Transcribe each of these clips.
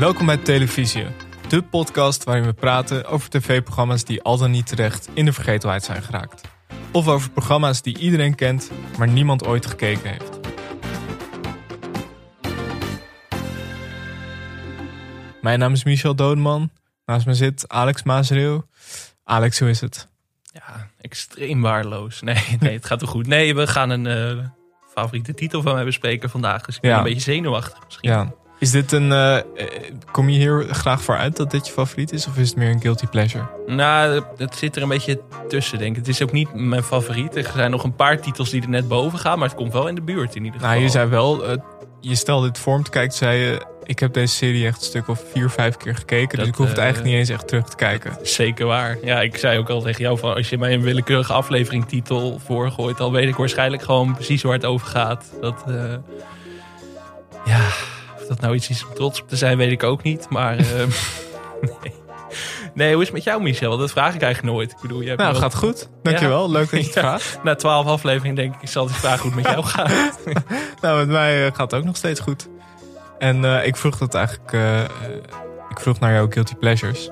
Welkom bij Televisie, de podcast waarin we praten over tv-programma's die al dan niet terecht in de vergetelheid zijn geraakt. Of over programma's die iedereen kent, maar niemand ooit gekeken heeft. Mijn naam is Michel Dodeman. Naast me zit Alex Maasreeuw. Alex, hoe is het? Ja, extreem waardeloos. Nee, nee, het gaat toch goed. Nee, we gaan een eh, favoriete titel van mij bespreken vandaag. Dus ik ben Ja. een beetje zenuwachtig misschien. Ja. Is dit een. eh, eh, kom je hier graag voor uit dat dit je favoriet is? Of is het meer een guilty pleasure? Nou, het zit er een beetje tussen, denk ik. Het is ook niet mijn favoriet. Er zijn nog een paar titels die er net boven gaan. Maar het komt wel in de buurt in ieder geval. Nou, je zei wel. eh, je stelde dit voor om te kijken. Zei je. Ik heb deze serie echt een stuk of vier, vijf keer gekeken. dus Dat, ik hoef het eigenlijk niet eens echt terug te kijken. Zeker waar. Ja, ik zei ook al tegen jou van als je mij een willekeurige aflevering titel voorgooit, dan weet ik waarschijnlijk gewoon precies waar het over gaat. Dat, ja, dat nou iets is om trots op te zijn, weet ik ook niet. Maar eh, nee. nee, hoe is het met jou, Michel? Dat vraag ik eigenlijk nooit. Ik bedoel, je hebt Nou, wel- gaat goed. Dankjewel. Leuk dat je het Ja. vraagt. Na twaalf afleveringen denk ik, ik zal die vraag het met jou gaat. Nou, met mij eh, gaat het ook nog steeds goed. En eh, ik vroeg dat eigenlijk. ik vroeg naar jouw guilty pleasures.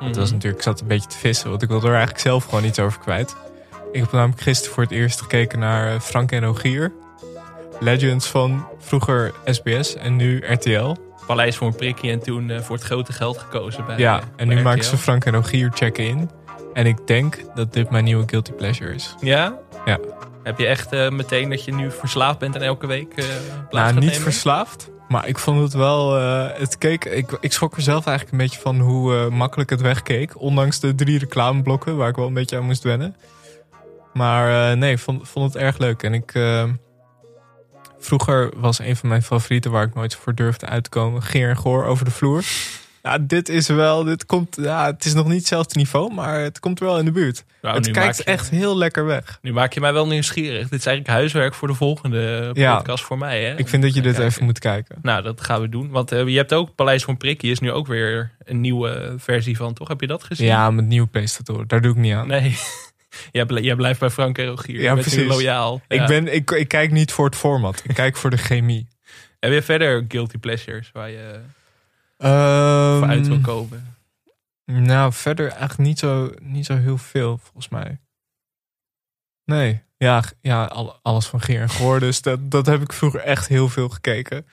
Het was natuurlijk, ik zat een beetje te vissen, want ik wilde er eigenlijk zelf gewoon iets over kwijt. Ik heb namelijk gisteren voor het eerst gekeken naar Frank en Rogier. Legends van vroeger SBS en nu RTL. Paleis voor een prikje en toen eh, voor het grote geld gekozen bij ja, eh, en bij nu maken ze Frank en Rogier checken in. En ik denk dat dit mijn nieuwe guilty pleasure is. Ja? Ja. Heb je echt eh, meteen dat je nu verslaafd bent en elke week plaats Nou, niet nemen? verslaafd. Maar ik vond het wel. het keek, ik, ik schrok er zelf eigenlijk een beetje van hoe makkelijk het wegkeek. Ondanks de drie reclameblokken waar ik wel een beetje aan moest wennen. Maar nee, vond, vond het erg leuk. En ik. Vroeger was een van mijn favorieten waar ik nooit voor durfde uit te komen. Geer en Goor over de vloer. Ja, dit is wel. Dit komt, ja, het is nog niet hetzelfde niveau, maar het komt wel in de buurt. Nou, het kijkt je- echt heel lekker weg. Nu maak je mij wel nieuwsgierig. Dit is eigenlijk huiswerk voor de volgende Ja. podcast voor mij. Hè? Ik vind dat je dit kijken. even moet kijken. Nou, dat gaan we doen. Want eh, je hebt ook Paleis van Prikkie is nu ook weer een nieuwe versie van, toch? Heb je dat gezien? Ja, met nieuwe presentatoren. Daar doe ik niet aan. Nee. Jij, bl- jij blijft bij Frank en Rogier. Ja, precies. loyaal. Ja. Ik, ben, ik, ik kijk niet voor het format. Ik kijk voor de chemie. Heb je verder guilty pleasures waar je Ehm, voor uit wil komen? Nou, verder eigenlijk niet zo, niet zo heel veel, volgens mij. Nee. Ja, ja al- alles van Geer en Goor. Dus dat, dat heb ik vroeger echt heel veel gekeken.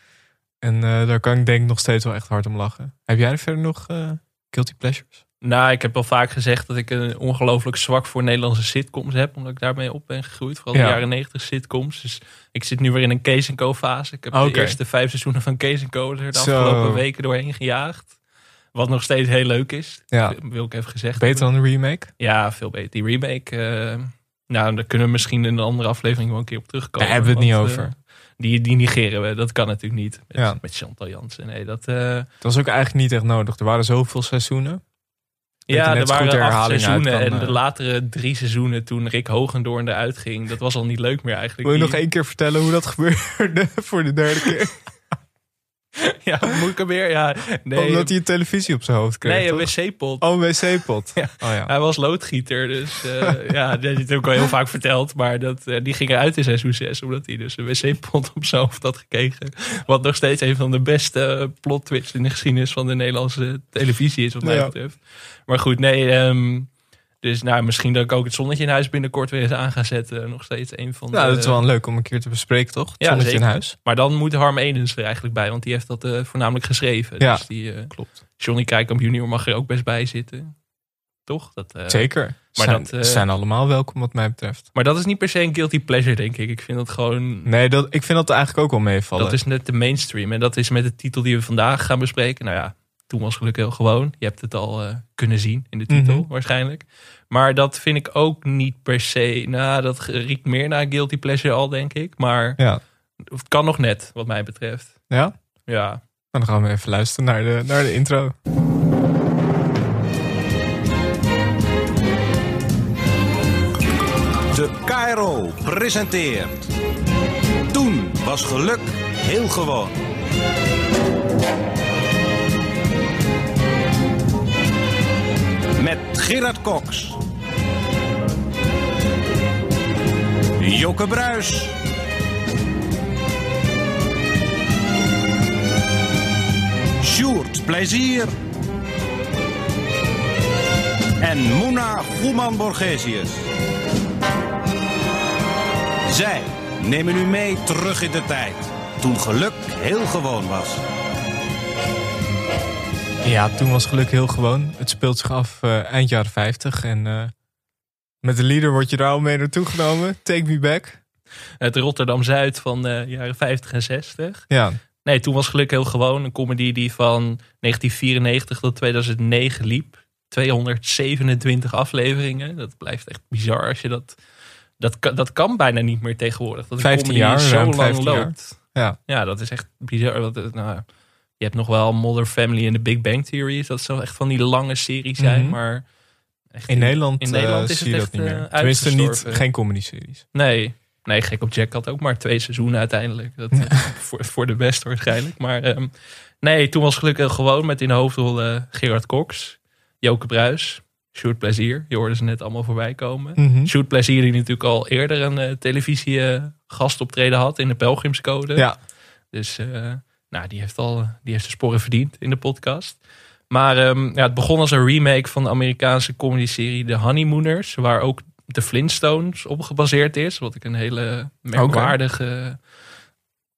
En eh, daar kan ik denk ik nog steeds wel echt hard om lachen. Heb jij er verder nog eh, guilty pleasures? Nou, ik heb al vaak gezegd dat ik een ongelooflijk zwak voor Nederlandse sitcoms heb. Omdat ik daarmee op ben gegroeid. Vooral de Ja. jaren 90 sitcoms. Dus ik zit nu weer in een Kees Co fase. Ik heb de eerste vijf seizoenen van Kees Co er de afgelopen weken doorheen gejaagd. Wat nog steeds heel leuk is. Ja. Wil ik even gezegd Beter hebben. dan een remake? Ja, veel beter. Die remake. eh, nou, daar kunnen we misschien in een andere aflevering wel een keer op terugkomen. Daar hebben we het niet over. eh, die, die negeren we. Dat kan natuurlijk niet. Met, Ja. met Chantal Jansen. Nee, dat... eh, Het was ook eigenlijk niet echt nodig. Er waren zoveel seizoenen. Ja, er de waren acht seizoenen kan, en de eh. latere drie seizoenen toen Rick Hoogendoorn eruit ging, dat was al niet leuk meer eigenlijk. Wil je nog één keer vertellen hoe dat gebeurde voor de derde keer? Ja, moet ik er weer? Ja, nee. Omdat hij een televisie op zijn hoofd kreeg, nee, een wc-pot. Oh, een wc-pot. Ja. Oh ja. Hij was loodgieter, dus eh, ja, dat heb ik al heel vaak verteld. Maar dat, eh, die ging eruit in seizoen 6, omdat hij dus een wc-pot op zijn hoofd had gekregen. Wat nog steeds een van de beste eh, plot twists in de geschiedenis van de Nederlandse televisie is, wat mij Ja. betreft. Maar goed, nee, ehm, dus nou, misschien dat ik ook het zonnetje in huis binnenkort weer eens aan ga zetten. Nog steeds een van Nou, de... dat is wel leuk om een keer te bespreken, toch? Het Ja, zonnetje in huis. Maar dan moet Harm Edens er eigenlijk bij, want die heeft dat eh, voornamelijk geschreven. Ja, dus die, eh, klopt. Johnny Kijkamp junior mag er ook best bij zitten. Toch? Dat, eh, Zeker. maar zijn, dat, ze zijn allemaal welkom wat mij betreft. Maar dat is niet per se een guilty pleasure, denk ik. Ik vind dat gewoon... Nee, dat, ik vind dat eigenlijk ook wel meevallen. Dat is net de mainstream. En dat is met de titel die we vandaag gaan bespreken. Nou ja, toen was gelukkig heel gewoon. Je hebt het al eh, kunnen zien in de titel Mhm. waarschijnlijk. Maar dat vind ik ook niet per se... Nou, dat riekt meer naar guilty pleasure al, denk ik. Maar Ja. het kan nog net, wat mij betreft. ja? Ja, Nou, dan gaan we even luisteren naar de, naar de intro. De KRO presenteert. Toen was geluk heel gewoon. Met Gerard Cox. Joke Bruis. Sjoerd Plezier. En Muna Goeman Borgesius. Zij nemen u mee terug in de tijd. Toen geluk heel gewoon was. Ja, toen was geluk heel gewoon. Het speelt zich af eh, eind jaren 50 en eh, met de leader word je daar al mee naartoe genomen. Take me back. Het Rotterdam-Zuid van de jaren 50 en 60. Ja, Nee, toen was geluk heel gewoon. Een comedy die van 1994 tot 2009 liep. 227 afleveringen. Dat blijft echt bizar als je dat... Dat, kan- dat kan bijna niet meer tegenwoordig. Dat een 15 comedy jaar, zo lang 15 jaar. loopt. ja. Ja, dat is echt bizar. Het- nou, je hebt nog wel Modern Family en The Big Bang Theory. Dat zou echt van die lange series zijn. Mhm. Maar echt In Nederland, in Nederland eh, is zie het je dat echt, niet eh, meer. Tenminste, niet, geen comedy-series. Nee. Nee, Gek op Jack had ook maar twee seizoenen uiteindelijk. Dat, voor, voor de best waarschijnlijk. Maar ehm, nee, toen was gelukkig gewoon met in de hoofdrol eh, Gerard Cox, Joke Bruis, Sjoerd Plezier. Je hoorde ze net allemaal voorbij komen. Mhm. Sjoerd Plezier die natuurlijk al eerder een eh, televisie eh, gastoptreden had in de Pelgrimscode. Ja, Dus eh, nou, die heeft al die heeft de sporen verdiend in de podcast. Maar ehm, ja, het begon als een remake van de Amerikaanse comedy-serie The Honeymooners. Waar ook de Flintstones op gebaseerd is. Wat ik een hele merkwaardige,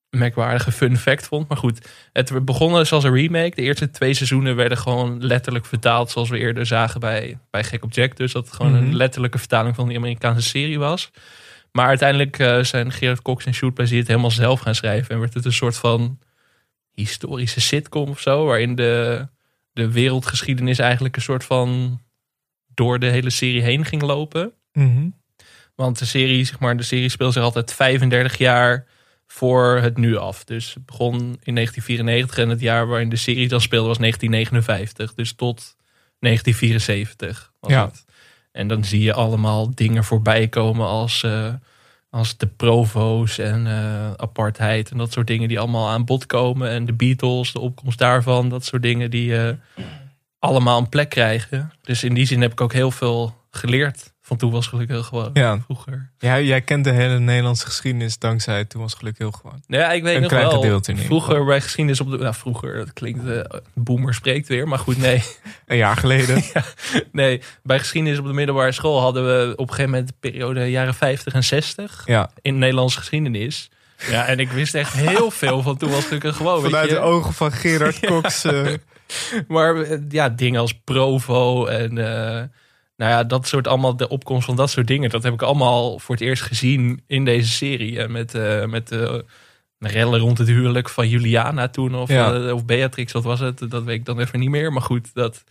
merkwaardige fun fact vond. Maar goed, het begon dus als een remake. De eerste twee seizoenen werden gewoon letterlijk vertaald. Zoals we eerder zagen bij, bij Gek op Jack. Dus dat het gewoon Mhm. een letterlijke vertaling van die Amerikaanse serie was. Maar uiteindelijk eh, zijn Gerard Cox en Sjoerd Plezier het helemaal zelf gaan schrijven. En werd het een soort van historische sitcom of zo. Waarin de, de wereldgeschiedenis eigenlijk een soort van door de hele serie heen ging lopen. Mhm. Want de serie, zeg maar, de serie speelt zich altijd 35 jaar voor het nu af. Dus het begon in 1994 en het jaar waarin de serie dan speelde was 1959. Dus tot 1974 was Ja. het. En dan zie je allemaal dingen voorbij komen als, eh, als de provo's en eh, apartheid en dat soort dingen die allemaal aan bod komen. En de Beatles, de opkomst daarvan, dat soort dingen die eh, allemaal een plek krijgen. Dus in die zin heb ik ook heel veel geleerd van toen was gelukkig gewoon Ja. vroeger. ja, jij kent de hele Nederlandse geschiedenis dankzij Toen was geluk heel gewoon. Ja, ik weet Een nog klein wel. gedeelte in ieder vroeger bij geschiedenis op de. Nou, vroeger, dat klinkt. eh boomer spreekt weer, maar goed, nee. Een jaar geleden. nee, bij geschiedenis op de middelbare school hadden we op een gegeven moment de periode jaren 50 en 60 ja, in Nederlandse geschiedenis. Ja, en ik wist echt heel veel van toen was gelukkig gewoon. weet vanuit de ogen van Gerard Cox. eh, Maar eh, ja, dingen als Provo en nou ja, dat soort allemaal, de opkomst van dat soort dingen, dat heb ik allemaal voor het eerst gezien in deze serie. Met, eh met de rellen rond het huwelijk van Juliana toen, of, Ja. eh, of Beatrix, wat was het? Dat weet ik dan even niet meer. Maar goed, dat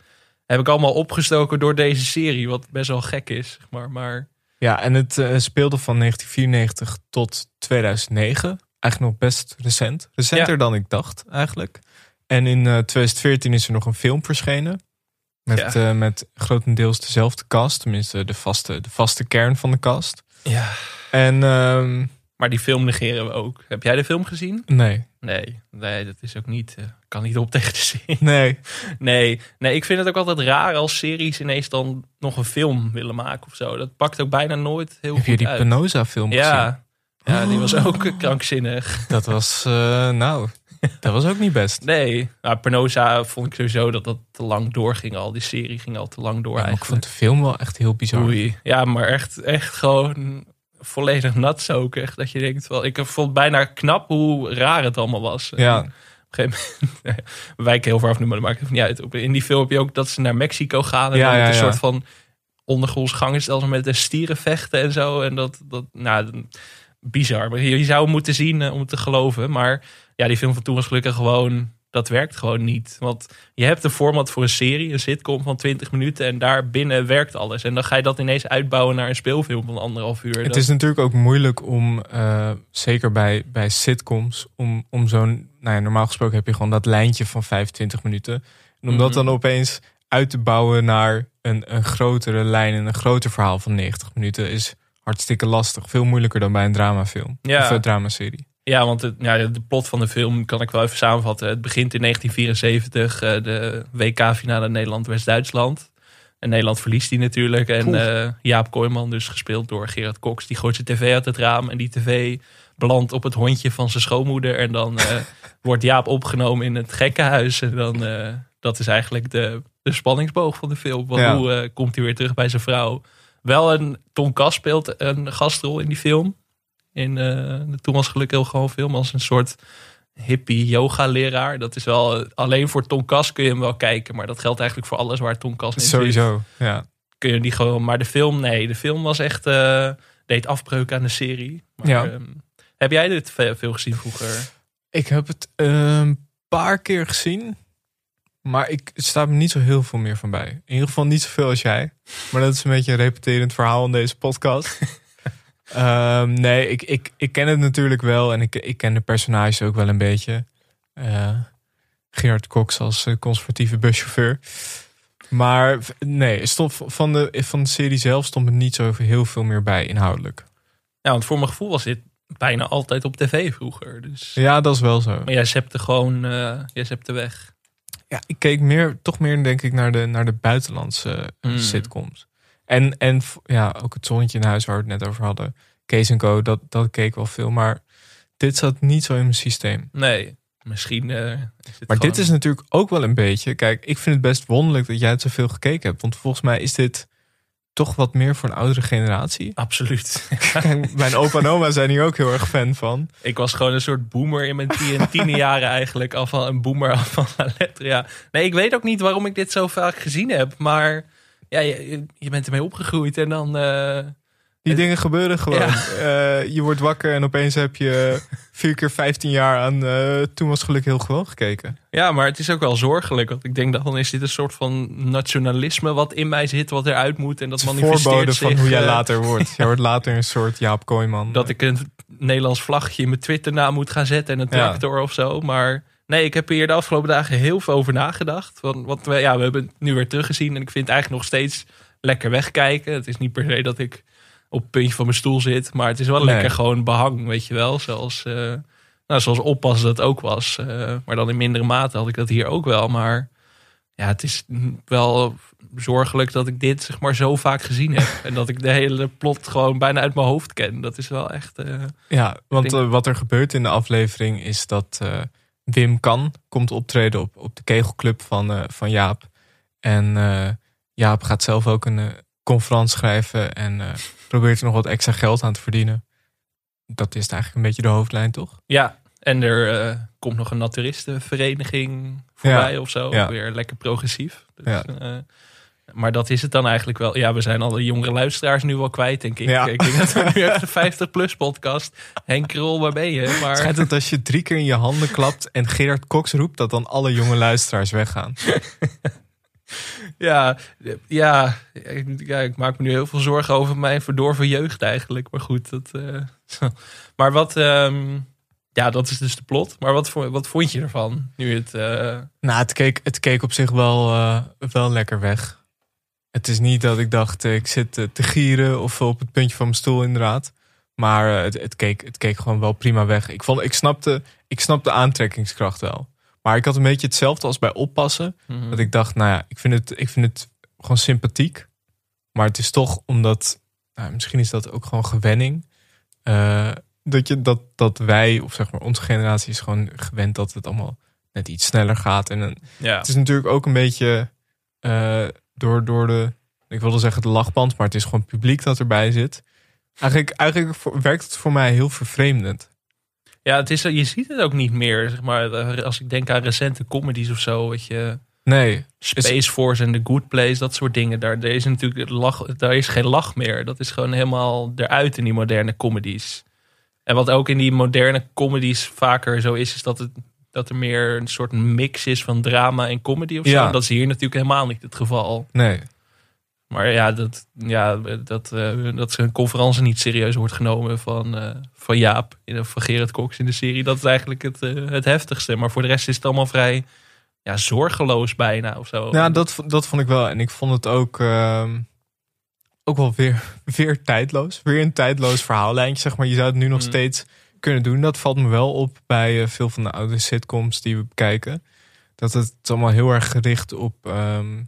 heb ik allemaal opgestoken door deze serie, wat best wel gek is, zeg maar. Maar ja, en het eh, speelde van 1994 tot 2009. Eigenlijk nog best recent. Recenter Ja. dan ik dacht, eigenlijk. En in eh, 2014 is er nog een film verschenen. Met, Ja. eh, met grotendeels dezelfde cast. Tenminste, de vaste, de vaste kern van de cast. ja. En ehm, Maar die film negeren we ook. Heb jij de film gezien? nee, Nee, nee, dat is ook niet. eh, kan niet op tegen de serie. nee. Nee, nee, ik vind het ook altijd raar als series ineens dan nog een film willen maken of zo. Dat pakt ook bijna nooit heel Heb je goed die uit. Penosa film gezien? Ja, ja, die was ook krankzinnig. Dat was, eh, nou, dat was ook niet best. Nee, maar Penosa vond ik sowieso dat dat te lang doorging al. Die serie ging al te lang door Ja, maar ik vond eigenlijk. de film wel echt heel bizar. Oei. Ja, maar echt, echt gewoon volledig nat ook. Echt dat je denkt, wel, ik vond bijna knap hoe raar het allemaal was. Ja, Op een gegeven moment, we wijken heel ver af nu, maar dat maakt het niet uit. In die film heb je ook dat ze naar Mexico gaan en Ja, dan ja, een ja. soort van ondergronds gangenstelsel met de stieren vechten en zo. En dat, dat nou, bizar. Maar je, zou hem moeten zien eh, om te geloven. Maar ja, die film van toen was gelukkig gewoon, dat werkt gewoon niet. Want je hebt een format voor een serie, een sitcom van 20 minuten en daar binnen werkt alles. En dan ga je dat ineens uitbouwen naar een speelfilm van anderhalf uur. het is natuurlijk ook moeilijk om, eh, zeker bij, bij sitcoms, om, om zo'n, nou ja, normaal gesproken heb je gewoon dat lijntje van 25 minuten. En om dat Mhm. dan opeens uit te bouwen naar een, een grotere lijn en een groter verhaal van 90 minuten is hartstikke lastig. Veel moeilijker dan bij een dramafilm Ja. of een dramaserie. Ja, want het, ja, de plot van de film kan ik wel even samenvatten. Het begint in 1974, eh, de WK-finale Nederland-West-Duitsland. En Nederland verliest die natuurlijk. En eh, Jaap Kooijman, dus gespeeld door Gerard Cox, die gooit zijn tv uit het raam. En die tv belandt op het hondje van zijn schoonmoeder. En dan eh, wordt Jaap opgenomen in het gekkenhuis. En dan, eh, dat is eigenlijk de, de spanningsboog van de film. Want Ja. hoe komt hij weer terug bij zijn vrouw? Wel een Kas speelt een gastrol in die film. In eh, de Toen was geluk heel gewoon film. Als een soort hippie yoga leraar. Dat is wel, alleen voor Ton Kas kun je hem wel kijken. Maar dat geldt eigenlijk voor alles waar Kas in zit. Sowieso, ja. Kun je die gewoon, maar de film, nee. De film was echt, eh, deed afbreuk aan de serie. Maar, Ja. ehm, heb jij dit ve- veel gezien vroeger? Ik heb het een paar keer gezien. Maar ik, staat me niet zo heel veel meer van bij. In ieder geval niet zoveel als jij. Maar dat is een beetje een repeterend verhaal in deze podcast. Ehm, nee, ik, ik, ik ken het natuurlijk wel. En ik, ik ken de personages ook wel een beetje. Eh Gerard Cox als eh, conservatieve buschauffeur. Maar nee, stond van de, van de serie zelf stond me niet zo heel veel meer bij inhoudelijk. Ja, want voor mijn gevoel was dit bijna altijd op tv vroeger. Dus. Ja, dat is wel zo. Maar jij zepte gewoon, eh jij zepte weg. Ja, ik keek meer, toch meer denk ik naar de, naar de buitenlandse eh, Mm. sitcoms. En, en ja, ook het zonnetje in huis waar we het net over hadden. Kees Co, dat, dat keek wel veel. Maar dit zat niet zo in mijn systeem. Nee, misschien. eh, Maar gewoon- dit is natuurlijk ook wel een beetje... Kijk, ik vind het best wonderlijk dat jij het zoveel gekeken hebt. Want volgens mij is dit toch wat meer voor een oudere generatie. Absoluut. Mijn opa en oma zijn hier ook heel erg fan van. ik was gewoon een soort boomer in mijn tien, tiende jaren eigenlijk. Al van een boomer af van la. Nee, ik weet ook niet waarom ik dit zo vaak gezien heb. Maar ja, je, je bent ermee opgegroeid en dan... eh, Die dingen gebeuren gewoon. Ja. Eh, je wordt wakker en opeens heb je vier keer 15 jaar aan eh, Toen was geluk heel gewoon gekeken. Ja, maar het is ook wel zorgelijk. Want ik denk dat dan is dit een soort van nationalisme wat in mij zit, wat eruit moet. En dat Het manifesteert voorbode van zich, hoe jij eh, later wordt. Jij wordt later een soort Jaap Kooijman. Dat ik een Nederlands vlagje in mijn Twitternaam moet gaan zetten en een Ja. tractor of zo. Maar nee, ik heb hier de afgelopen dagen heel veel over nagedacht. Want, want we, ja, we hebben het nu weer teruggezien en ik vind het eigenlijk nog steeds lekker wegkijken. Het is niet per se dat ik op het puntje van mijn stoel zit, maar het is wel Nee. lekker gewoon behang, weet je wel. Zoals, eh, nou, zoals oppassen dat ook was. Eh, maar dan in mindere mate had ik dat hier ook wel. Maar ja, het is wel zorgelijk dat ik dit zeg maar zo vaak gezien heb. en dat ik de hele plot gewoon bijna uit mijn hoofd ken. Dat is wel echt... eh, Ja, want denk- wat er gebeurt in de aflevering is dat Wim Kan komt optreden op, op de kegelclub van, van Jaap. En Jaap gaat zelf ook een conferentie schrijven en eh, probeert er nog wat extra geld aan te verdienen. Dat is eigenlijk een beetje de hoofdlijn, toch? Ja, en er eh, komt nog een naturistenvereniging voorbij of zo. ja. Weer lekker progressief. Dus, Ja. eh, maar dat is het dan eigenlijk wel. Ja, we zijn alle jongere luisteraars nu wel kwijt, denk ik. Ja. Ik denk dat we nu echt de 50-plus podcast. Henk Krol, waar ben je? Het Maar schijnt dat als je drie keer in je handen klapt en Gerard Cox roept, dat dan alle jonge luisteraars weggaan. ja, ja, ik- maak me nu heel veel zorgen over mijn verdorven jeugd eigenlijk. Maar goed, dat... eh, maar wat... ehm, ja, dat is dus de plot. Maar wat, wat vond je ervan? Nu het... eh, Nou, het keek, het keek op zich wel, eh, wel lekker weg. Het is niet dat ik dacht, ik zit te gieren of op het puntje van mijn stoel inderdaad. Maar het, het, keek, het keek gewoon wel prima weg. Ik, vond, ik, snapte, ik snapte de aantrekkingskracht wel. Maar ik had een beetje hetzelfde als bij oppassen. mhm. Dat ik dacht, nou ja, ik vind het, ik vind het gewoon sympathiek. Maar het is toch omdat, nou, misschien is dat ook gewoon gewenning. eh, dat, je, dat, dat wij, of zeg maar onze generatie is gewoon gewend dat het allemaal net iets sneller gaat. En een, ja. het is natuurlijk ook een beetje eh, door, door de, ik wilde zeggen de lachband, maar het is gewoon publiek dat erbij zit. Eigenlijk, eigenlijk werkt het voor mij heel vervreemdend. Ja, het is, je ziet het ook niet meer. Zeg maar, als ik denk aan recente comedies of zo. Weet je, Nee, Space Force en The Good Place, dat soort dingen. Daar, daar is natuurlijk lach, daar is geen lach meer. Dat is gewoon helemaal eruit in die moderne comedies. En wat ook in die moderne comedies vaker zo is, is dat, het, dat er meer een soort mix is van drama en comedy of zo. Ja. Dat is hier natuurlijk helemaal niet het geval. nee. Maar ja, dat, ja, dat, eh, dat zijn conferentie niet serieus wordt genomen van, eh, van Jaap in- van Gerard Cox in de serie. Dat is eigenlijk het, eh, het heftigste. Maar voor de rest is het allemaal vrij ja, zorgeloos bijna of zo. Ja, dat, dat vond ik wel. En ik vond het ook, ehm, ook wel weer, weer tijdloos. Weer een tijdloos verhaallijntje, zeg maar. Je zou het nu nog Mm. steeds kunnen doen. Dat valt me wel op bij veel van de oude sitcoms die we bekijken. Dat het allemaal heel erg gericht op... ehm,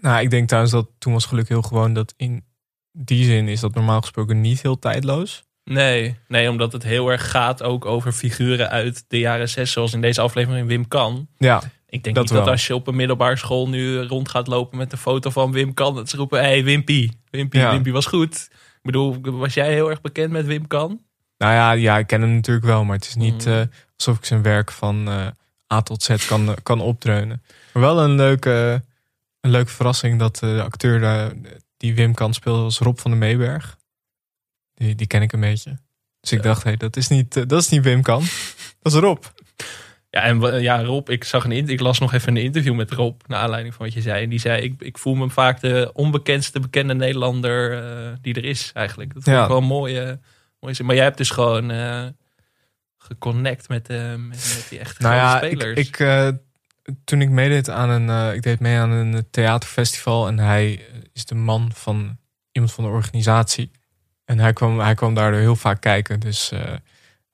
nou, ik denk trouwens dat toen was geluk heel gewoon... dat in die zin is dat normaal gesproken niet heel tijdloos. Nee, nee, omdat het heel erg gaat ook over figuren uit de jaren zes, zoals in deze aflevering Wim Kan. Ja, Ik denk Dat niet dat als je op een middelbare school nu rond gaat lopen met een foto van Wim Kan, dat ze roepen, hé hey, Wimpy, Wimpy, Ja. Wimpy was goed. Ik bedoel, was jij heel erg bekend met Wim Kan? Nou ja, ja, ik ken hem natuurlijk wel, maar het is niet Mm. eh, alsof ik zijn werk van eh, A tot Z kan, kan opdreunen. Maar wel een leuke, een leuke verrassing dat eh, de acteur die Wim kan speelde was Rob van der Meeberg. Die, die ken ik een beetje. Dus ik Ja. dacht, hé, dat, is niet, eh, dat is niet Wim kan. Dat is Rob. Ja, en ja, Rob, ik zag een ik las nog even een interview met Rob naar aanleiding van wat je zei. En die zei: ik, ik voel me vaak de onbekendste bekende Nederlander eh, die er is eigenlijk. Dat vond Ja. ik wel mooie, mooie zin. Maar jij hebt dus gewoon eh geconnect met, met, met die echte Nou ja, ik, spelers. ik, eh, toen ik meedeed aan een, eh, ik deed mee aan een theaterfestival en hij is de man van iemand van de organisatie. En hij kwam, hij kwam daardoor heel vaak kijken, dus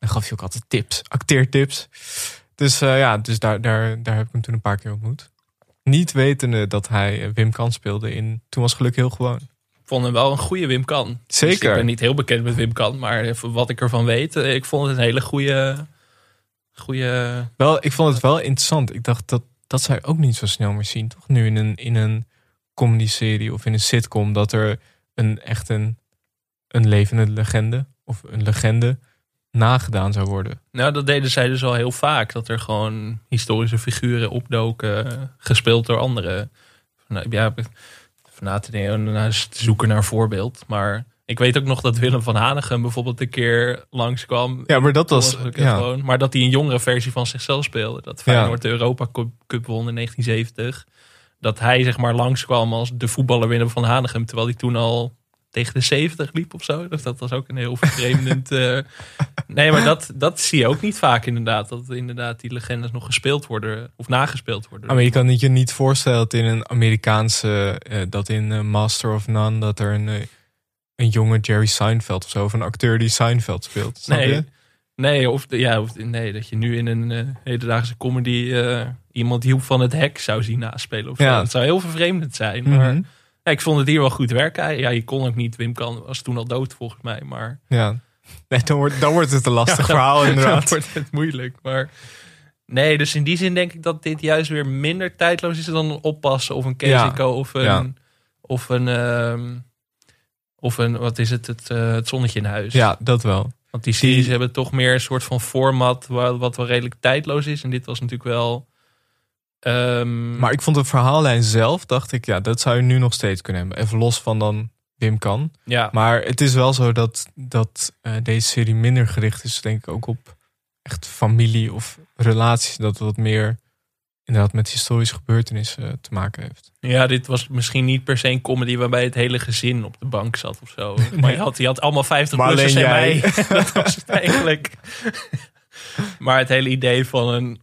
en gaf je ook altijd tips, acteertips. Dus eh, ja, dus daar, daar, daar heb ik hem toen een paar keer ontmoet. Niet wetende dat hij Wim Kan speelde in Toen was geluk heel gewoon. vond hem wel een goede Wim Kan. Dus Zeker. ik ben niet heel bekend met Wim Kan, maar wat ik ervan weet, ik vond het een hele goede. Goede Wel, ik vond het wel interessant. Ik dacht dat dat zou je ook niet zo snel meer zien, toch? Nu in een, in een comedy-serie of in een sitcom, dat er een echt een, een levende legende of een legende nagedaan zou worden. Nou, dat deden zij dus al heel vaak. Dat er gewoon historische figuren opdoken, gespeeld door anderen. Nou, ja, van na te denken, te zoeken naar voorbeeld. Maar ik weet ook nog dat Willem van Hanegem bijvoorbeeld een keer langskwam. Ja, maar dat was. Ja, gewoon, maar dat hij een jongere versie van zichzelf speelde. Dat Feyenoord de Europa Cup, won in 1970. Dat hij zeg maar langskwam als de voetballer Willem van Hanegem. Terwijl hij toen al tegen de 70 liep of zo. Dus dat was ook een heel vervreemdend... eh, nee, maar dat, dat zie je ook niet vaak inderdaad. Dat inderdaad die legendes nog gespeeld worden. Of nagespeeld worden. Ah, maar je kan het je niet voorstellen dat in een Amerikaanse, eh, dat in eh, Master of None, dat er een, een jonge Jerry Seinfeld of zo, of een acteur die Seinfeld speelt. Snap Nee. je? Nee, of, ja, of, nee, dat je nu in een eh, hedendaagse comedy eh, iemand die Joep van het Hek zou zien naspelen. Of zo. Ja. Dat zou heel vervreemdend zijn. Maar Mhm. ja, ik vond het hier wel goed werken. Ja, je kon ook niet. Wim kan was toen al dood volgens mij. Maar Ja. Nee, dan wordt, dan wordt het een lastig Ja, verhaal dan inderdaad. wordt het moeilijk. Maar nee, dus in die zin denk ik dat dit juist weer minder tijdloos is dan een oppassen of een Kenzico of een of een ehm, of een wat is het het, eh, het zonnetje in huis. Ja, dat wel. Want die series Die- hebben toch meer een soort van format wa- wat wel redelijk tijdloos is. En dit was natuurlijk wel. ehm, Maar ik vond de verhaallijn zelf, dacht ik, ja, dat zou je nu nog steeds kunnen hebben. Even los van dan Wim kan. ja, Maar het is wel zo dat, dat eh, deze serie minder gericht is, denk ik, ook op echt familie of relaties. Dat wat meer inderdaad met historische gebeurtenissen eh, te maken heeft. ja, dit was misschien niet per se een comedy waarbij het hele gezin op de bank zat of zo. Maar je had, je had allemaal 50 Maar plussers en mij. dat was het eigenlijk. maar het hele idee van een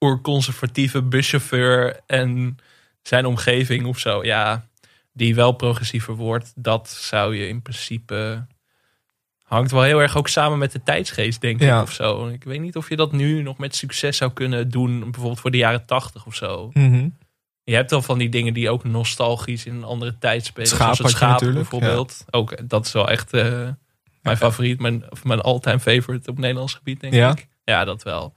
oerconservatieve buschauffeur en zijn omgeving of zo, ja, die wel progressiever wordt, dat zou je in principe hangt wel heel erg ook samen met de tijdsgeest, denk ik, Ja. of zo. Ik weet niet of je dat nu nog met succes zou kunnen doen, bijvoorbeeld voor de jaren tachtig of zo. Mhm. Je hebt al van die dingen die ook nostalgisch in een andere tijd spelen. Zoals het schaap natuurlijk, bijvoorbeeld. Ook dat is wel echt eh, mijn favoriet, mijn, mijn all-time favorite op Nederlands gebied, denk ik. Ja, dat wel.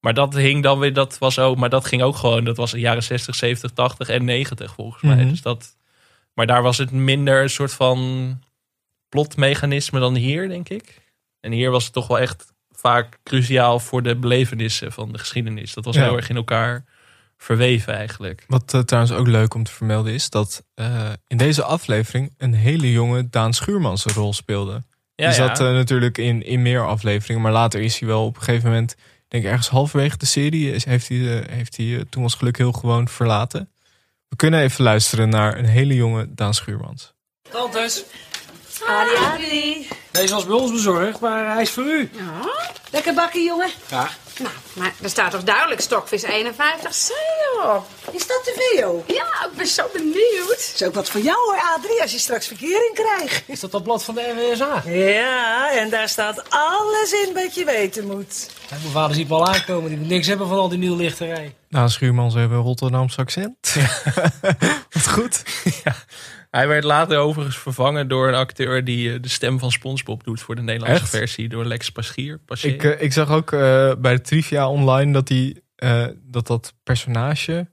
Maar dat hing dan weer, dat was ook, maar dat ging ook gewoon, dat was de jaren 60, 70, 80 en 90 volgens mij. Mhm. Dus dat, maar daar was het minder een soort van plotmechanisme dan hier, denk ik. En hier was het toch wel echt vaak cruciaal voor de belevenissen van de geschiedenis. Dat was Ja. heel erg in elkaar verweven eigenlijk. Wat eh, trouwens ook leuk om te vermelden is dat eh, in deze aflevering een hele jonge Daan Schuurmans een rol speelde. Ja, die ja. zat eh, natuurlijk in, in meer afleveringen, maar later is hij wel op een gegeven moment, ik denk ergens halverwege de serie, is, heeft hij, heeft hij toen was geluk heel gewoon verlaten. We kunnen even luisteren naar een hele jonge Daan Schuurmans. Tantes, Adi, Adi. deze was bij ons bezorgd, maar hij is voor u. Ja, lekker bakkie, jongen. Ja, Nou, maar er staat toch duidelijk stokvis 51 C op? Is dat te veel? Ja, ik ben zo benieuwd. is ook wat voor jou hoor, Adrie, als je straks verkering krijgt. is dat dat blad van de NWSA? Ja, en daar staat alles in wat je weten moet. Ja, mijn vader ziet me al aankomen, die moet niks hebben van al die nieuwlichterij. Daan Schuurmans heeft een Rotterdamse accent. Wat goed. Hij werd later overigens vervangen door een acteur die eh, de stem van SpongeBob doet voor de Nederlandse Echt? versie, door Lex Paschier. Paschier. Ik, eh, ik zag ook eh, bij de trivia online dat eh, dat dat personage,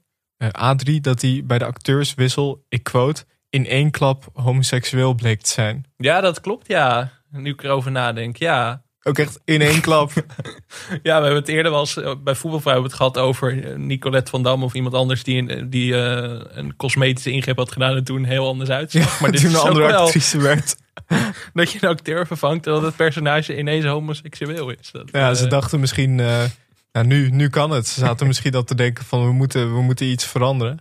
Adrie, dat hij bij de acteurswissel, ik quote, in één klap homoseksueel bleek te zijn. Ja, dat klopt, ja. Nu ik erover nadenk, ja. Ook echt in één klap. Ja, we hebben het eerder wel eens eh, bij voetbalvrouw hebben het gehad over eh, Nicolette van Dam of iemand anders die, een, die eh, een cosmetische ingreep had gedaan en toen heel anders uitzag. maar dit toen is een andere actrice werd. dat je een acteur vervangt en dat het personage ineens homoseksueel is. Dat, Ja, ze dachten misschien, nou, nu, nu kan het. Ze zaten misschien al te denken van, we moeten, we moeten iets veranderen.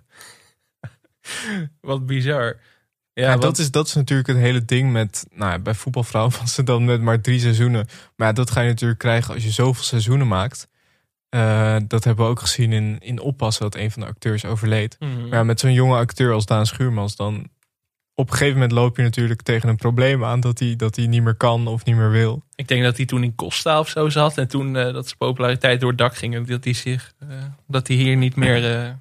Wat bizar. Ja, Ja, want- dat, is, dat is natuurlijk het hele ding met, nou bij voetbalvrouwen was het dan met maar drie seizoenen. Maar ja, dat ga je natuurlijk krijgen als je zoveel seizoenen maakt. Eh, dat hebben we ook gezien in, in Oppassen, dat een van de acteurs overleed. Mhm. Maar ja, met zo'n jonge acteur als Daan Schuurmans, dan op een gegeven moment loop je natuurlijk tegen een probleem aan dat hij, dat hij niet meer kan of niet meer wil. Ik denk dat hij toen in Costa of zo zat. En toen eh, dat zijn populariteit door het dak ging. Dat hij zich eh, dat hij hier niet meer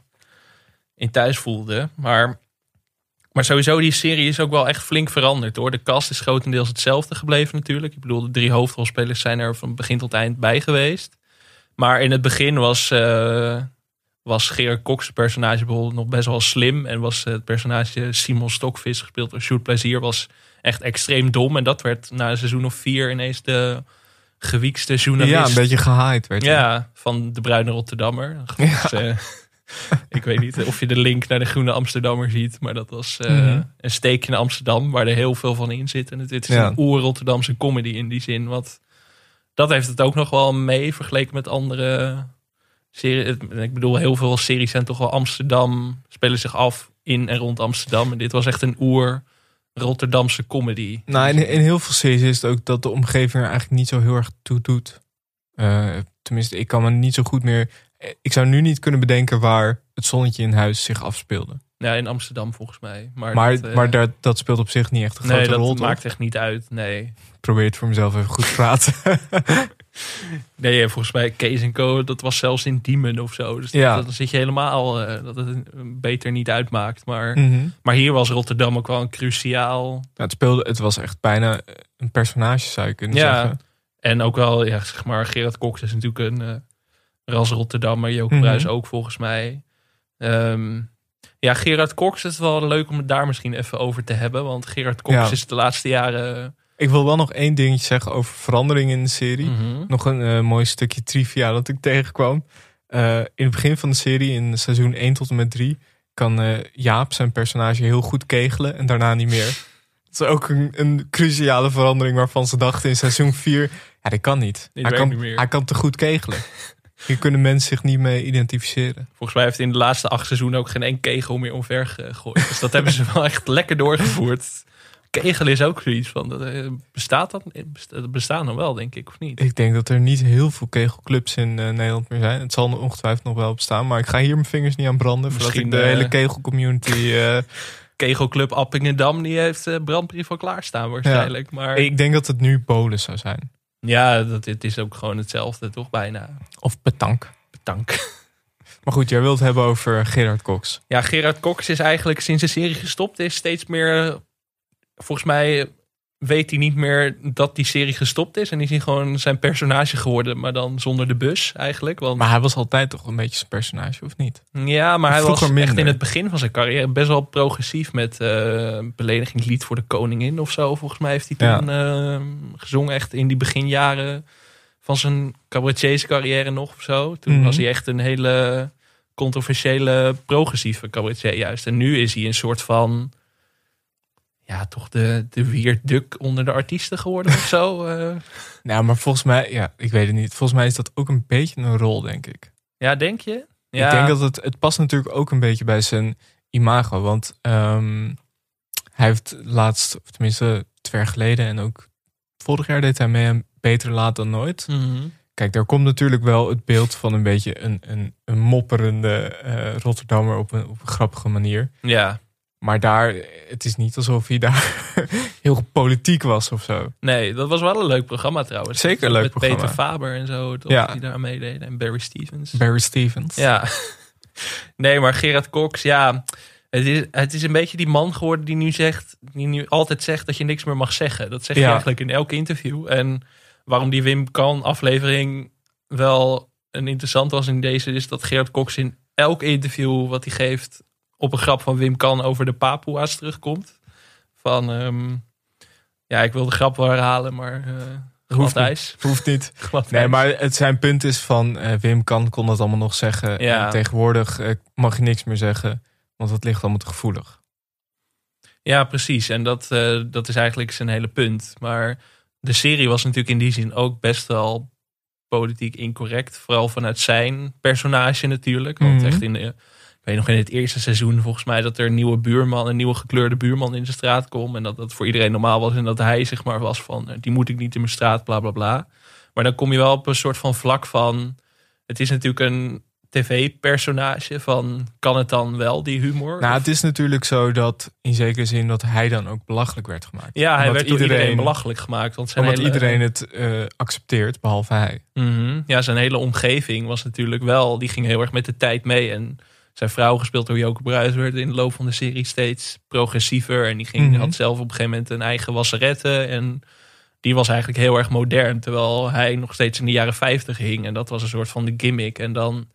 in thuis voelde. Maar, maar sowieso, die serie is ook wel echt flink veranderd hoor. De cast is grotendeels hetzelfde gebleven natuurlijk. Ik bedoel, de drie hoofdrolspelers zijn er van begin tot eind bij geweest. Maar in het begin was, eh was Gerard Cox personage bijvoorbeeld nog best wel slim. En was het personage Simon Stokvis, gespeeld door Sjoerd Plezier, was echt extreem dom. En dat werd na een seizoen of vier ineens de gewiekste journalist. Ja, een beetje gehaaid werd. Ja, van de Bruine Rotterdammer. Dus, eh, ik weet niet of je de link naar de Groene Amsterdammer ziet. Maar dat was eh, Mhm. een steekje naar Amsterdam waar er heel veel van in zit. En het, is Ja. een oer-Rotterdamse comedy in die zin. Want dat heeft het ook nog wel mee vergeleken met andere series. Ik bedoel, heel veel series zijn toch wel Amsterdam, spelen zich af in en rond Amsterdam. En dit was echt een oer-Rotterdamse comedy. Nou, in, in heel veel series is het ook dat de omgeving er eigenlijk niet zo heel erg toe doet. Eh, tenminste, ik kan me niet zo goed meer. Ik zou nu niet kunnen bedenken waar het zonnetje in huis zich afspeelde. Ja, in Amsterdam volgens mij. Maar, Maar, dat, eh, maar dat, dat speelt op zich niet echt een nee, grote dat rol. toch? maakt echt niet uit. Nee. Ik probeer het voor mezelf even goed te praten. Nee, volgens mij Kees en Co, dat was zelfs in Diemen of zo. Dus Ja. dat, dan zit je helemaal eh, dat het beter niet uitmaakt. Maar, Mhm. maar hier was Rotterdam ook wel een cruciaal. Ja, het, speelde, het was echt bijna een personage, zou je kunnen Ja. zeggen. En ook wel, ja, zeg maar, Gerard Cox is natuurlijk een eh ras Rotterdammer. Joke Mhm. Bruis ook volgens mij. Ehm, ja, Gerard Cox is wel leuk om het daar misschien even over te hebben. Want Gerard Cox Ja. is de laatste jaren... Ik wil wel nog één dingetje zeggen over verandering in de serie. Mhm. Nog een eh, mooi stukje trivia dat ik tegenkwam. Eh, in het begin van de serie, in seizoen 1 tot en met 3, kan eh, Jaap zijn personage heel goed kegelen en daarna niet meer. Dat is ook een, een cruciale verandering waarvan ze dachten in seizoen 4, ja, dat kan niet. Dit hij, kan, niet meer. hij kan te goed kegelen. Hier kunnen mensen zich niet mee identificeren. Volgens mij heeft hij in de laatste acht seizoenen ook geen één kegel meer omver gegooid. Dus dat hebben ze wel echt lekker doorgevoerd. Kegelen is ook zoiets van, dat, eh, bestaat dat? Dat bestaat nog wel, denk ik, of niet? Ik denk dat er niet heel veel kegelclubs in eh, Nederland meer zijn. Het zal ongetwijfeld nog wel bestaan, maar ik ga hier mijn vingers niet aan branden. Voordat Misschien, ik de eh, hele kegelcommunity... eh, Kegelclub Appingedam, die heeft eh brandbrief al klaarstaan waarschijnlijk. Maar ik denk dat het nu Polen zou zijn. Ja, dat, het is ook gewoon hetzelfde, toch bijna. Of petank. Bedankt. Maar goed, jij wilt het hebben over Gerard Cox. Ja, Gerard Cox is eigenlijk sinds de serie gestopt is steeds meer... eh, Volgens mij weet hij niet meer dat die serie gestopt is. En is hij gewoon zijn personage geworden, maar dan zonder de bus eigenlijk. Want Maar hij was altijd toch een beetje zijn personage, of niet? Ja, maar hij Vroeger was echt in het begin van zijn carrière best wel progressief met eh beledigingslied voor de koningin of zo. Volgens mij heeft hij Ja. toen eh, gezongen echt in die beginjaren van zijn cabaretiers-carrière nog of zo. Toen Mhm. was hij echt een hele controversiële progressieve cabaretier juist. En nu is hij een soort van, ja, toch de, de weird duck onder de artiesten geworden of zo. eh. Nou, maar volgens mij, ja, ik weet het niet. Volgens mij is dat ook een beetje een rol, denk ik. ja, denk je? Ja, Ik denk dat het, het past natuurlijk ook een beetje bij zijn imago. Want ehm, hij heeft laatst, of tenminste twee jaar geleden en ook vorig jaar deed hij mee Beter Laat Dan Nooit. Mhm. Kijk, daar komt natuurlijk wel het beeld van een beetje een, een, een mopperende eh, Rotterdammer op een, op een grappige manier. Ja, Maar daar, het is niet alsof hij daar heel politiek was of zo. Nee, dat was wel een leuk programma trouwens. Zeker een leuk Met programma. Peter Faber en zo, toch, Ja. die daar meededen. En Barry Stevens. Barry Stevens. Ja. Nee, maar Gerard Cox, ja. Het is, het is een beetje die man geworden die nu zegt, die nu altijd zegt dat je niks meer mag zeggen. Dat zegt Ja. hij eigenlijk in elk interview. En waarom die Wim Kan aflevering wel een interessant was in deze, is dat Gerard Cox in elk interview wat hij geeft op een grap van Wim Kan over de Papua's terugkomt. Van, ehm, ja, ik wil de grap wel herhalen, maar uh, Hoeft ijs. Hoeft niet. Nee, maar het zijn punt is van eh, Wim kan, kon dat allemaal nog zeggen. Ja. En tegenwoordig eh, mag je niks meer zeggen, want het ligt allemaal te gevoelig. Ja, precies. En dat, dat is eigenlijk zijn hele punt. Maar de serie was natuurlijk in die zin ook best wel politiek incorrect. Vooral vanuit zijn personage natuurlijk. Want Mhm. echt in de, weet nog in het eerste seizoen volgens mij dat er een nieuwe buurman, een nieuwe gekleurde buurman in de straat kwam. En dat dat voor iedereen normaal was. En dat hij zeg maar was van, eh, die moet ik niet in mijn straat, bla bla bla. Maar dan kom je wel op een soort van vlak van, het is natuurlijk een tv-personage van, kan het dan wel, die humor? Nou, Of- het is natuurlijk zo dat in zekere zin dat hij dan ook belachelijk werd gemaakt. Ja, hij werd iedereen belachelijk gemaakt. Want zijn Omdat hele, iedereen het eh, accepteert, behalve hij. Mhm. Ja, zijn hele omgeving was natuurlijk wel... Die ging heel erg met de tijd mee. En zijn vrouw, gespeeld door Joke Bruis... werd in de loop van de serie steeds progressiever. En die ging, Mhm. had zelf op een gegeven moment een eigen wasserette. En die was eigenlijk heel erg modern. Terwijl hij nog steeds in de jaren 50 hing. En dat was een soort van de gimmick. En dan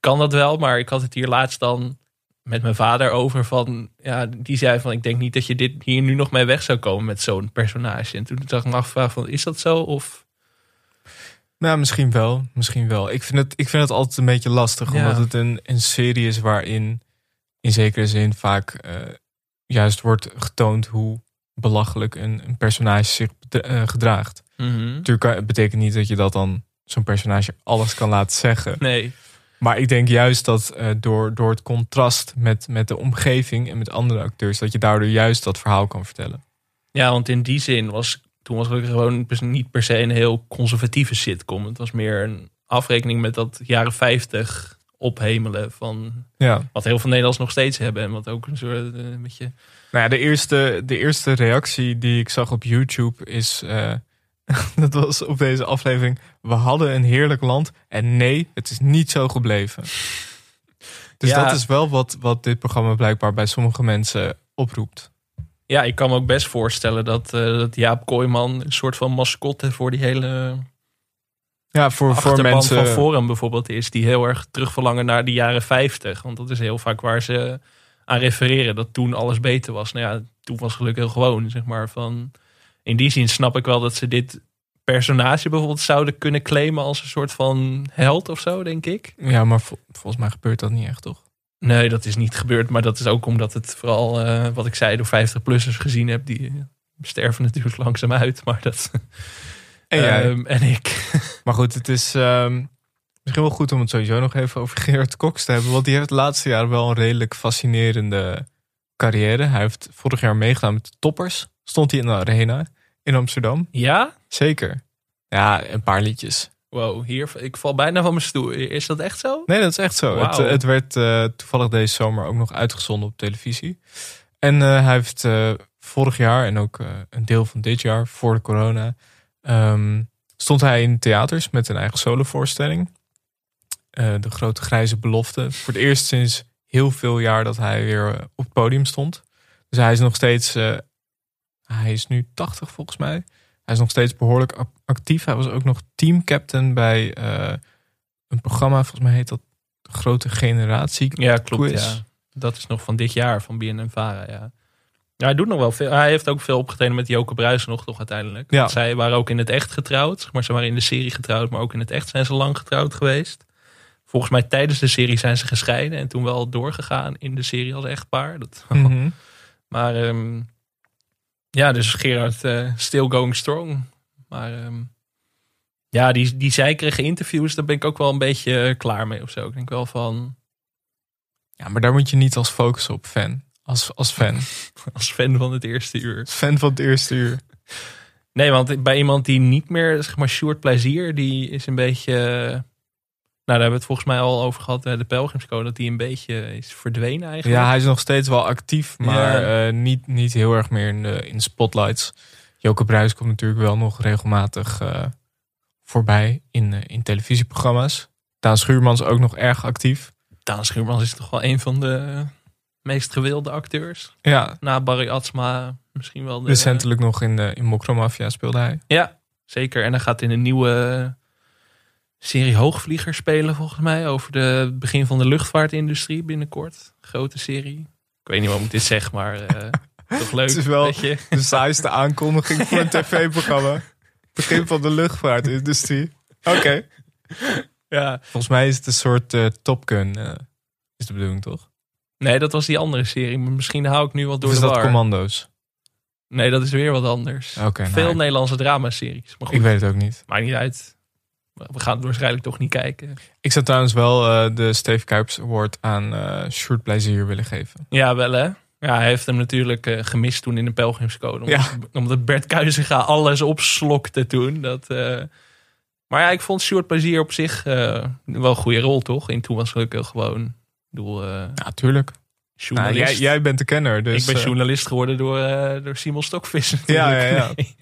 kan dat wel. Maar ik had het hier laatst dan met mijn vader over van... Ja, die zei van... Ik denk niet dat je dit hier nu nog mee weg zou komen met zo'n personage. En toen zag ik me afvragen van... Is dat zo? Of... Nou, misschien wel. Misschien wel. Ik vind het, ik vind het altijd een beetje lastig, Ja. omdat het een, een serie is waarin in zekere zin vaak eh, juist wordt getoond hoe belachelijk een, een personage zich eh, gedraagt. Mhm. Natuurlijk kan- het betekent niet dat je dat dan zo'n personage alles kan laten zeggen. Nee. Maar ik denk juist dat eh, door, door het contrast met, met de omgeving en met andere acteurs, dat je daardoor juist dat verhaal kan vertellen. Ja, want in die zin was toen was het gewoon niet per se een heel conservatieve sitcom. Het was meer een afrekening met dat jaren 50 ophemelen van Ja. wat heel veel Nederlanders nog steeds hebben en wat ook een soort eh, een beetje Nou ja, de eerste, de eerste reactie die ik zag op YouTube is. eh, dat was op deze aflevering. We hadden een heerlijk land. En nee, het is niet zo gebleven. Dus Ja. dat is wel wat, wat dit programma blijkbaar bij sommige mensen oproept. Ja, ik kan me ook best voorstellen dat, eh, dat Jaap Kooijman een soort van mascotte voor die hele Ja, voor, voor mensen. van Forum bijvoorbeeld is. Die heel erg terugverlangen naar de jaren 50. Want dat is heel vaak waar ze aan refereren. Dat toen alles beter was. Nou ja, toen was gelukkig heel gewoon, zeg maar. Van, in die zin snap ik wel dat ze dit personage bijvoorbeeld zouden kunnen claimen als een soort van held of zo, denk ik. Ja, maar vol- volgens mij gebeurt dat niet echt, toch? Nee, dat is niet gebeurd. Maar dat is ook omdat het vooral, eh, wat ik zei, door 50-plussers gezien heb. Die eh, sterven natuurlijk langzaam uit. Maar dat... En jij? Ehm, en ik. Maar goed, het is ehm, misschien wel goed om het sowieso nog even over Gerard Cox te hebben. Want die heeft de laatste jaren wel een redelijk fascinerende carrière. Hij heeft vorig jaar meegedaan met de toppers. Stond hij in de arena in Amsterdam. Ja? Zeker. Ja, een paar liedjes. Wow, hier, ik val bijna van mijn stoel. Is dat echt zo? Nee, dat is echt zo. Het, het werd eh, toevallig deze zomer ook nog uitgezonden op televisie. En eh, hij heeft eh, vorig jaar en ook een deel van dit jaar, voor de corona, ehm, stond hij in theaters met een eigen solovoorstelling. De grote grijze belofte. Voor het eerst sinds heel veel jaar dat hij weer op het podium stond. Dus hij is nog steeds, hij is nu 80 volgens mij. Hij is nog steeds behoorlijk ac- actief. Hij was ook nog teamcaptain bij eh, een programma, volgens mij heet dat de Grote Generatie. Ja, klopt. Quiz. Ja. Dat is nog van dit jaar, van BNN Vara, ja. Ja, hij doet nog wel veel. Hij heeft ook veel opgetreden met Joke Bruis nog, toch uiteindelijk. Ja. Zij waren ook in het echt getrouwd. zeg Maar ze waren in de serie getrouwd, maar ook in het echt zijn ze lang getrouwd geweest. Volgens mij tijdens de serie zijn ze gescheiden en toen wel doorgegaan in de serie als echtpaar. Dat, Mhm. Maar ehm, ja, dus Gerard eh, still going strong. Maar ehm, ja, die, die zeikerige interviews, daar ben ik ook wel een beetje eh, klaar mee of zo. Ik denk wel van, Ja, maar daar moet je niet als focussen op fan. Als, als fan. als fan van het eerste uur. Fan van het eerste uur. Nee, want bij iemand die niet meer, zeg maar, Sjoerd Plezier, die is een beetje... Nou, daar hebben we het volgens mij al over gehad, eh, de Pelgrimscode, dat die een beetje is verdwenen eigenlijk. Ja, hij is nog steeds wel actief, maar Ja. eh, niet, niet heel erg meer in de, in de spotlights. Joke Bruis komt natuurlijk wel nog regelmatig eh, voorbij in, in televisieprogramma's. Daan Schuurmans ook nog erg actief. Daan Schuurmans is toch wel een van de meest gewilde acteurs. Ja, Na Barry Atsma misschien wel de... recentelijk nog in, de, in Mokromafia speelde hij. Ja, zeker. En hij gaat in een nieuwe serie Hoogvlieger spelen volgens mij. Over de het begin van de luchtvaartindustrie binnenkort. Grote serie. Ik weet niet waarom ik dit zeg, maar eh, toch leuk. Het is wel- weet je. De saaiste aankondiging voor een tv-programma. Begin van de luchtvaartindustrie. Oké. Ja. Volgens mij is het een soort eh Top Gun. eh, is de bedoeling, toch? Nee, dat was die andere serie. Maar misschien hou ik nu wat door Of is de dat. Commando's? Nee, dat is weer wat anders. Nou, Veel ik- Nederlandse dramaseries. Maar goed, Ik weet het ook niet. maakt niet uit. We gaan het waarschijnlijk toch niet kijken. Ik zou trouwens wel eh, de Steve Kuipers Award aan eh Sjoerd Plezier willen geven. Ja, wel hè? Ja, hij heeft hem natuurlijk eh, gemist toen in de Pelgrimscode. Omdat, omdat Bert Kuizinga alles opslokte toen. Dat, Maar ja, ik vond Stuart Plezier op zich wel een goede rol, toch? En toen was ik ook gewoon... Ik bedoel, eh, Ja, tuurlijk. Nou, jij, jij bent de kenner, dus... ik ben journalist geworden door, door Simon Stokvis Ja, ja, ja. Nee,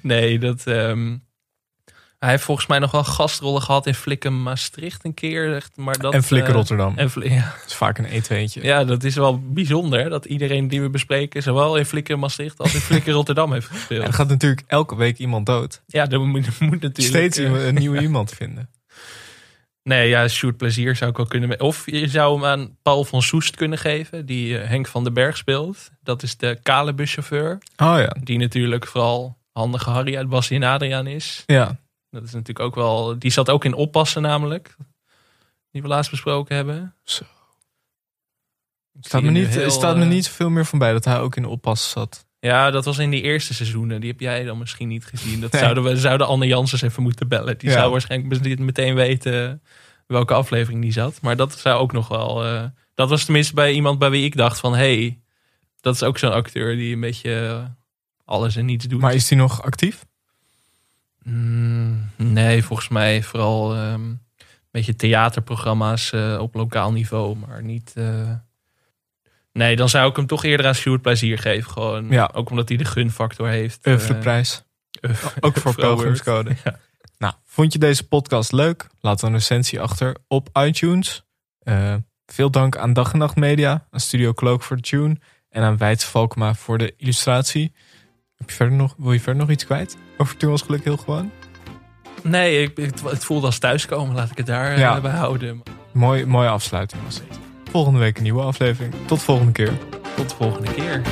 nee dat... ehm, hij heeft volgens mij nog wel gastrollen gehad in Flikken Maastricht een keer. echt, Maar dat, en Flikker eh, Rotterdam. en ja. Dat is vaak een E2'tje. Ja, dat is wel bijzonder. Dat iedereen die we bespreken, zowel in Flikker Maastricht als in Flikker Rotterdam heeft En gespeeld. er gaat natuurlijk elke week iemand dood. Ja, dat moet, moet natuurlijk. Steeds eh, een nieuwe iemand vinden. Nee, ja, Sjoerd Plezier zou ik wel kunnen. Of je zou hem aan Paul van Soest kunnen geven, die eh, Henk van den Berg speelt. Dat is de kale buschauffeur. Oh ja. Die natuurlijk vooral handige Harry uit Bassie en Adriaan is. Ja. Dat is natuurlijk ook wel. Die zat ook in oppassen, namelijk. Die we laatst besproken hebben. Zo. Ik Staat me, er niet, heel, staat me eh, niet zoveel meer van bij dat hij ook in de oppas zat. Ja, dat was in die eerste seizoenen. Die heb jij dan misschien niet gezien. Dat Nee. zouden we zouden Anne Janssens even moeten bellen. Die Ja. zou waarschijnlijk meteen weten welke aflevering die zat. Maar dat zou ook nog wel. eh, dat was tenminste bij iemand bij wie ik dacht van, hey, dat is ook zo'n acteur die een beetje eh, alles en niets doet. Maar is hij nog actief? Mm, nee, volgens mij vooral ehm, een beetje theaterprogramma's eh, op lokaal niveau, maar niet. eh, Nee, dan zou ik hem toch eerder aan Sjoerd Plezier geven. Gewoon, Ja. Ook omdat hij de gunfactor heeft. eh, Oeuvreprijs. Uff- Ook voor. Ja. Nou, vond je deze podcast leuk? Laat een recensie achter op iTunes. Eh, veel dank aan Dag en Nacht Media, aan Studio Cloak voor de tune en aan Weidse Valkema voor de illustratie. Heb je verder nog, wil je verder nog iets kwijt over Toen was geluk heel gewoon? Nee, ik, het, het voelde als thuiskomen. Laat ik het daar eh, Ja. bij houden. Mooi, mooie afsluiting was het. Volgende week een nieuwe aflevering. Tot volgende keer. Tot de volgende keer.